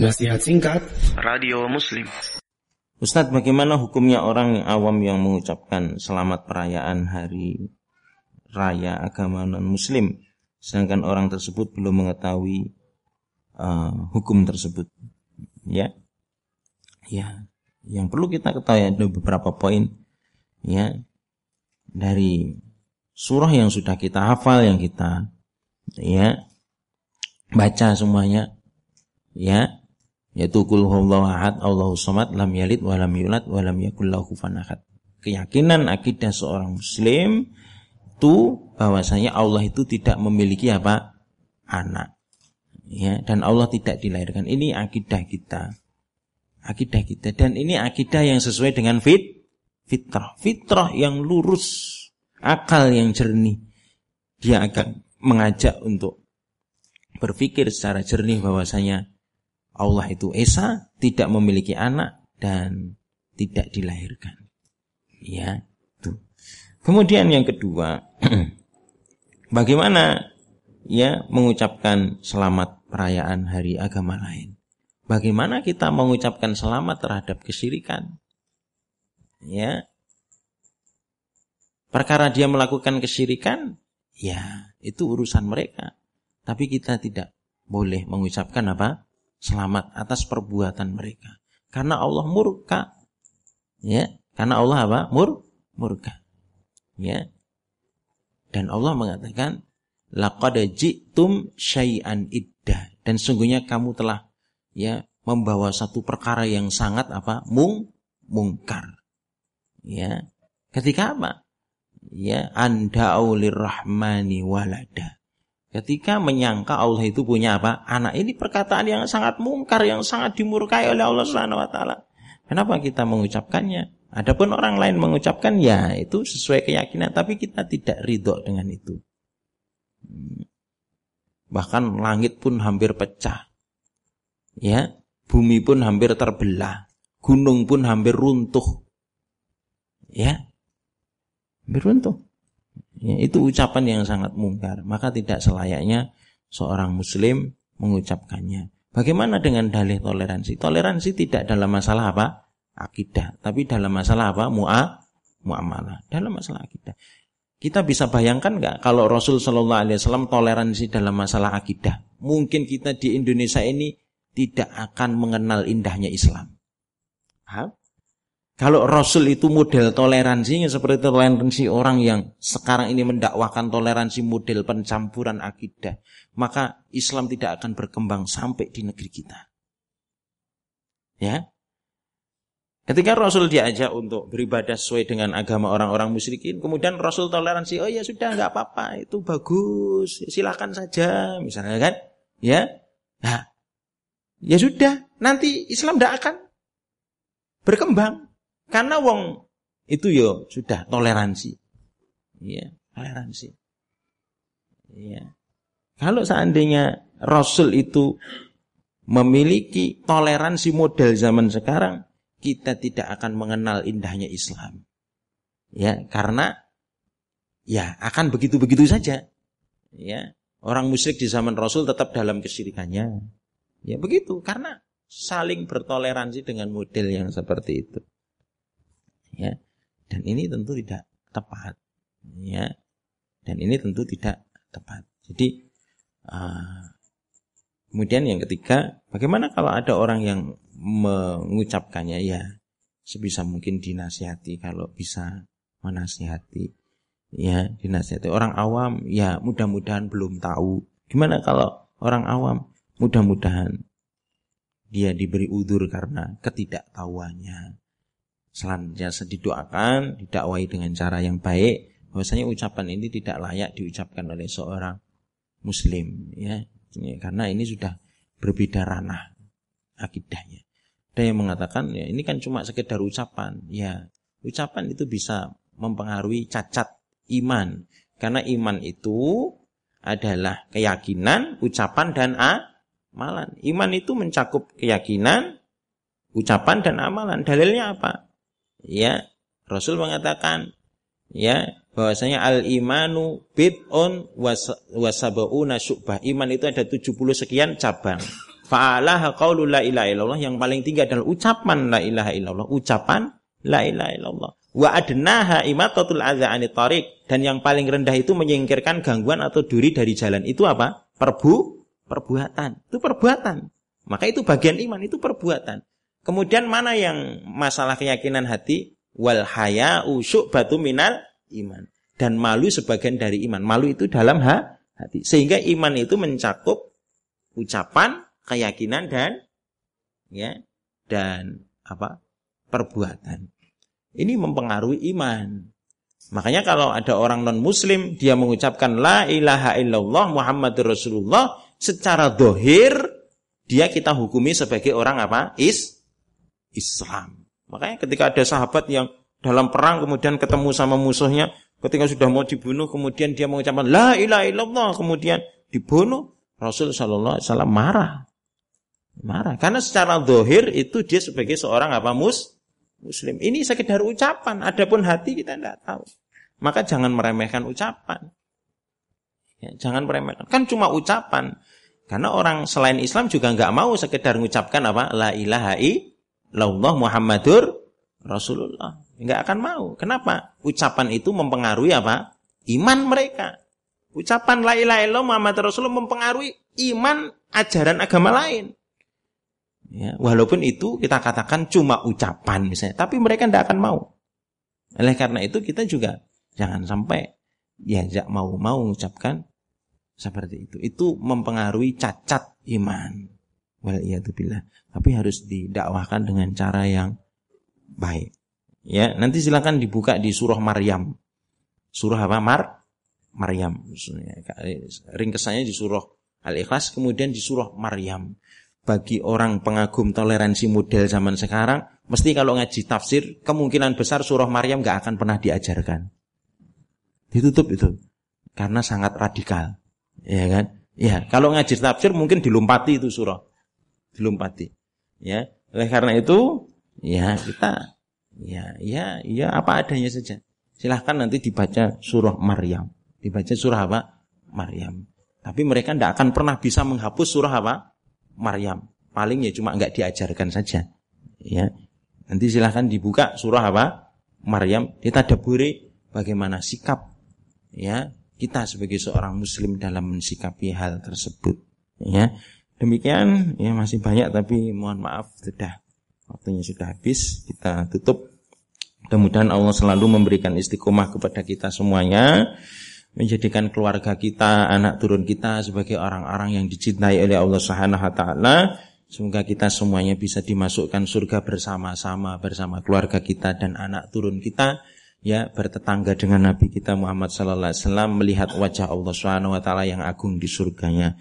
Nasihat singkat. Radio Muslim. Ustadz bagaimana hukumnya orang awam yang mengucapkan selamat perayaan hari raya agama non muslim sedangkan orang tersebut belum mengetahui uh, hukum tersebut? Ya. Ya yang perlu kita ketahui ada beberapa poin ya. Dari surah yang sudah kita hafal yang kita ya baca semuanya ya yaitu kul huwallahu ahad Allahu samad lam yalid wa lam yulad wa lam yakul lahu ahad. Keyakinan akidah seorang muslim itu bahwasanya Allah itu tidak memiliki apa? anak. Ya, dan Allah tidak dilahirkan. Ini akidah kita. Akidah kita dan ini akidah yang sesuai dengan fit fitrah. Fitrah yang lurus, akal yang jernih. Dia akan mengajak untuk berpikir secara jernih bahwasanya Allah itu Esa, tidak memiliki anak dan tidak dilahirkan. Ya, itu. Kemudian yang kedua, bagaimana ya mengucapkan selamat perayaan hari agama lain? Bagaimana kita mengucapkan selamat terhadap kesyirikan? Ya. Perkara dia melakukan kesyirikan, ya, itu urusan mereka. Tapi kita tidak boleh mengucapkan apa? Selamat atas perbuatan mereka. Karena Allah murka. Ya, karena Allah apa? Mur murka. Ya. Dan Allah mengatakan laqad ji'tum syai'an iddah dan sungguhnya kamu telah ya membawa satu perkara yang sangat apa? mung mungkar. Ya. Ketika apa? Ya, anda aulir rahmani walada. Ketika menyangka Allah itu punya apa? Anak. Ini perkataan yang sangat mungkar, yang sangat dimurkai oleh Allah Subhanahu wa taala. Kenapa kita mengucapkannya? Adapun orang lain mengucapkan ya itu sesuai keyakinan, tapi kita tidak ridho dengan itu. Hmm. Bahkan langit pun hampir pecah. Ya, bumi pun hampir terbelah, gunung pun hampir runtuh. Ya. Hampir runtuh. Ya, itu ucapan yang sangat mungkar. Maka tidak selayaknya seorang muslim mengucapkannya. Bagaimana dengan dalih toleransi? Toleransi tidak dalam masalah apa? Akidah. Tapi dalam masalah apa? Mu'a, mu'amalah. Dalam masalah akidah. Kita bisa bayangkan nggak kalau Rasul Shallallahu Alaihi Wasallam toleransi dalam masalah akidah? Mungkin kita di Indonesia ini tidak akan mengenal indahnya Islam. Paham? Kalau Rasul itu model toleransinya seperti toleransi orang yang sekarang ini mendakwakan toleransi model pencampuran akidah, maka Islam tidak akan berkembang sampai di negeri kita. Ya. Ketika Rasul diajak untuk beribadah sesuai dengan agama orang-orang musyrikin, kemudian Rasul toleransi, oh ya sudah nggak apa-apa, itu bagus, silakan saja, misalnya kan, ya, nah, ya sudah, nanti Islam tidak akan berkembang. Karena wong itu yo sudah toleransi. Iya, toleransi. Iya. Kalau seandainya Rasul itu memiliki toleransi model zaman sekarang, kita tidak akan mengenal indahnya Islam. Ya, karena ya akan begitu-begitu saja. Ya, orang musyrik di zaman Rasul tetap dalam kesyirikannya. Ya, begitu karena saling bertoleransi dengan model yang seperti itu ya. Dan ini tentu tidak tepat ya. Dan ini tentu tidak tepat. Jadi uh, kemudian yang ketiga bagaimana kalau ada orang yang mengucapkannya? Ya sebisa mungkin dinasihati kalau bisa menasihati ya dinasihati. Orang awam ya mudah-mudahan belum tahu. Gimana kalau orang awam? Mudah-mudahan dia diberi udur karena ketidaktahuannya selanjutnya didoakan, didakwai dengan cara yang baik, bahwasanya ucapan ini tidak layak diucapkan oleh seorang muslim ya. Karena ini sudah berbeda ranah akidahnya. Ada yang mengatakan ya ini kan cuma sekedar ucapan. Ya, ucapan itu bisa mempengaruhi cacat iman. Karena iman itu adalah keyakinan, ucapan dan amalan. Iman itu mencakup keyakinan, ucapan dan amalan. Dalilnya apa? Ya Rasul mengatakan ya bahwasanya al imanu bid'un wasabauna syu'bah. Iman itu ada 70 sekian cabang. Fa'alaha qaulu la ilaha illallah yang paling tinggi adalah ucapan la ilaha illallah, ucapan la ilaha illallah. Wa adnaha imatatul adza tariq dan yang paling rendah itu menyingkirkan gangguan atau duri dari jalan. Itu apa? Perbu perbuatan. Itu perbuatan. Maka itu bagian iman, itu perbuatan. Kemudian mana yang masalah keyakinan hati? Wal usuk batu minal iman. Dan malu sebagian dari iman. Malu itu dalam hati. Sehingga iman itu mencakup ucapan, keyakinan dan ya dan apa perbuatan. Ini mempengaruhi iman. Makanya kalau ada orang non muslim dia mengucapkan la ilaha illallah Muhammadur Rasulullah secara dohir dia kita hukumi sebagai orang apa? Is Islam. Makanya ketika ada sahabat yang dalam perang kemudian ketemu sama musuhnya, ketika sudah mau dibunuh kemudian dia mengucapkan la ilaha illallah kemudian dibunuh, Rasul Shallallahu alaihi wasallam marah. Marah karena secara dohir itu dia sebagai seorang apa mus muslim. Ini sekedar ucapan, adapun hati kita tidak tahu. Maka jangan meremehkan ucapan. Ya, jangan meremehkan. Kan cuma ucapan. Karena orang selain Islam juga nggak mau sekedar mengucapkan apa? La ilaha illallah Muhammadur Rasulullah. Nggak akan mau. Kenapa? Ucapan itu mempengaruhi apa? Iman mereka. Ucapan la ilaha illallah Muhammadur Rasulullah mempengaruhi iman ajaran agama lain. Ya, walaupun itu kita katakan cuma ucapan misalnya, tapi mereka tidak akan mau. Oleh karena itu kita juga jangan sampai ya mau mau mengucapkan seperti itu. Itu mempengaruhi cacat iman. Waliyatubillah. Tapi harus didakwahkan dengan cara yang baik. Ya, nanti silakan dibuka di surah Maryam. Surah apa? Mar Maryam. Ringkesannya di surah Al-Ikhlas, kemudian di surah Maryam bagi orang pengagum toleransi model zaman sekarang, mesti kalau ngaji tafsir, kemungkinan besar surah Maryam gak akan pernah diajarkan. Ditutup itu. Karena sangat radikal. Ya kan? Ya, kalau ngaji tafsir mungkin dilompati itu surah. Dilompati. Ya, oleh karena itu, ya kita ya ya ya apa adanya saja. Silahkan nanti dibaca surah Maryam. Dibaca surah apa? Maryam. Tapi mereka tidak akan pernah bisa menghapus surah apa? Maryam. Paling ya cuma nggak diajarkan saja. Ya. Nanti silahkan dibuka surah apa? Maryam. Ditadaburi bagaimana sikap ya kita sebagai seorang muslim dalam mensikapi hal tersebut. Ya. Demikian ya masih banyak tapi mohon maaf sudah waktunya sudah habis. Kita tutup. Mudah-mudahan Allah selalu memberikan istiqomah kepada kita semuanya menjadikan keluarga kita, anak turun kita sebagai orang-orang yang dicintai oleh Allah Subhanahu wa taala. Semoga kita semuanya bisa dimasukkan surga bersama-sama bersama keluarga kita dan anak turun kita ya bertetangga dengan Nabi kita Muhammad sallallahu alaihi wasallam melihat wajah Allah Subhanahu wa taala yang agung di surganya.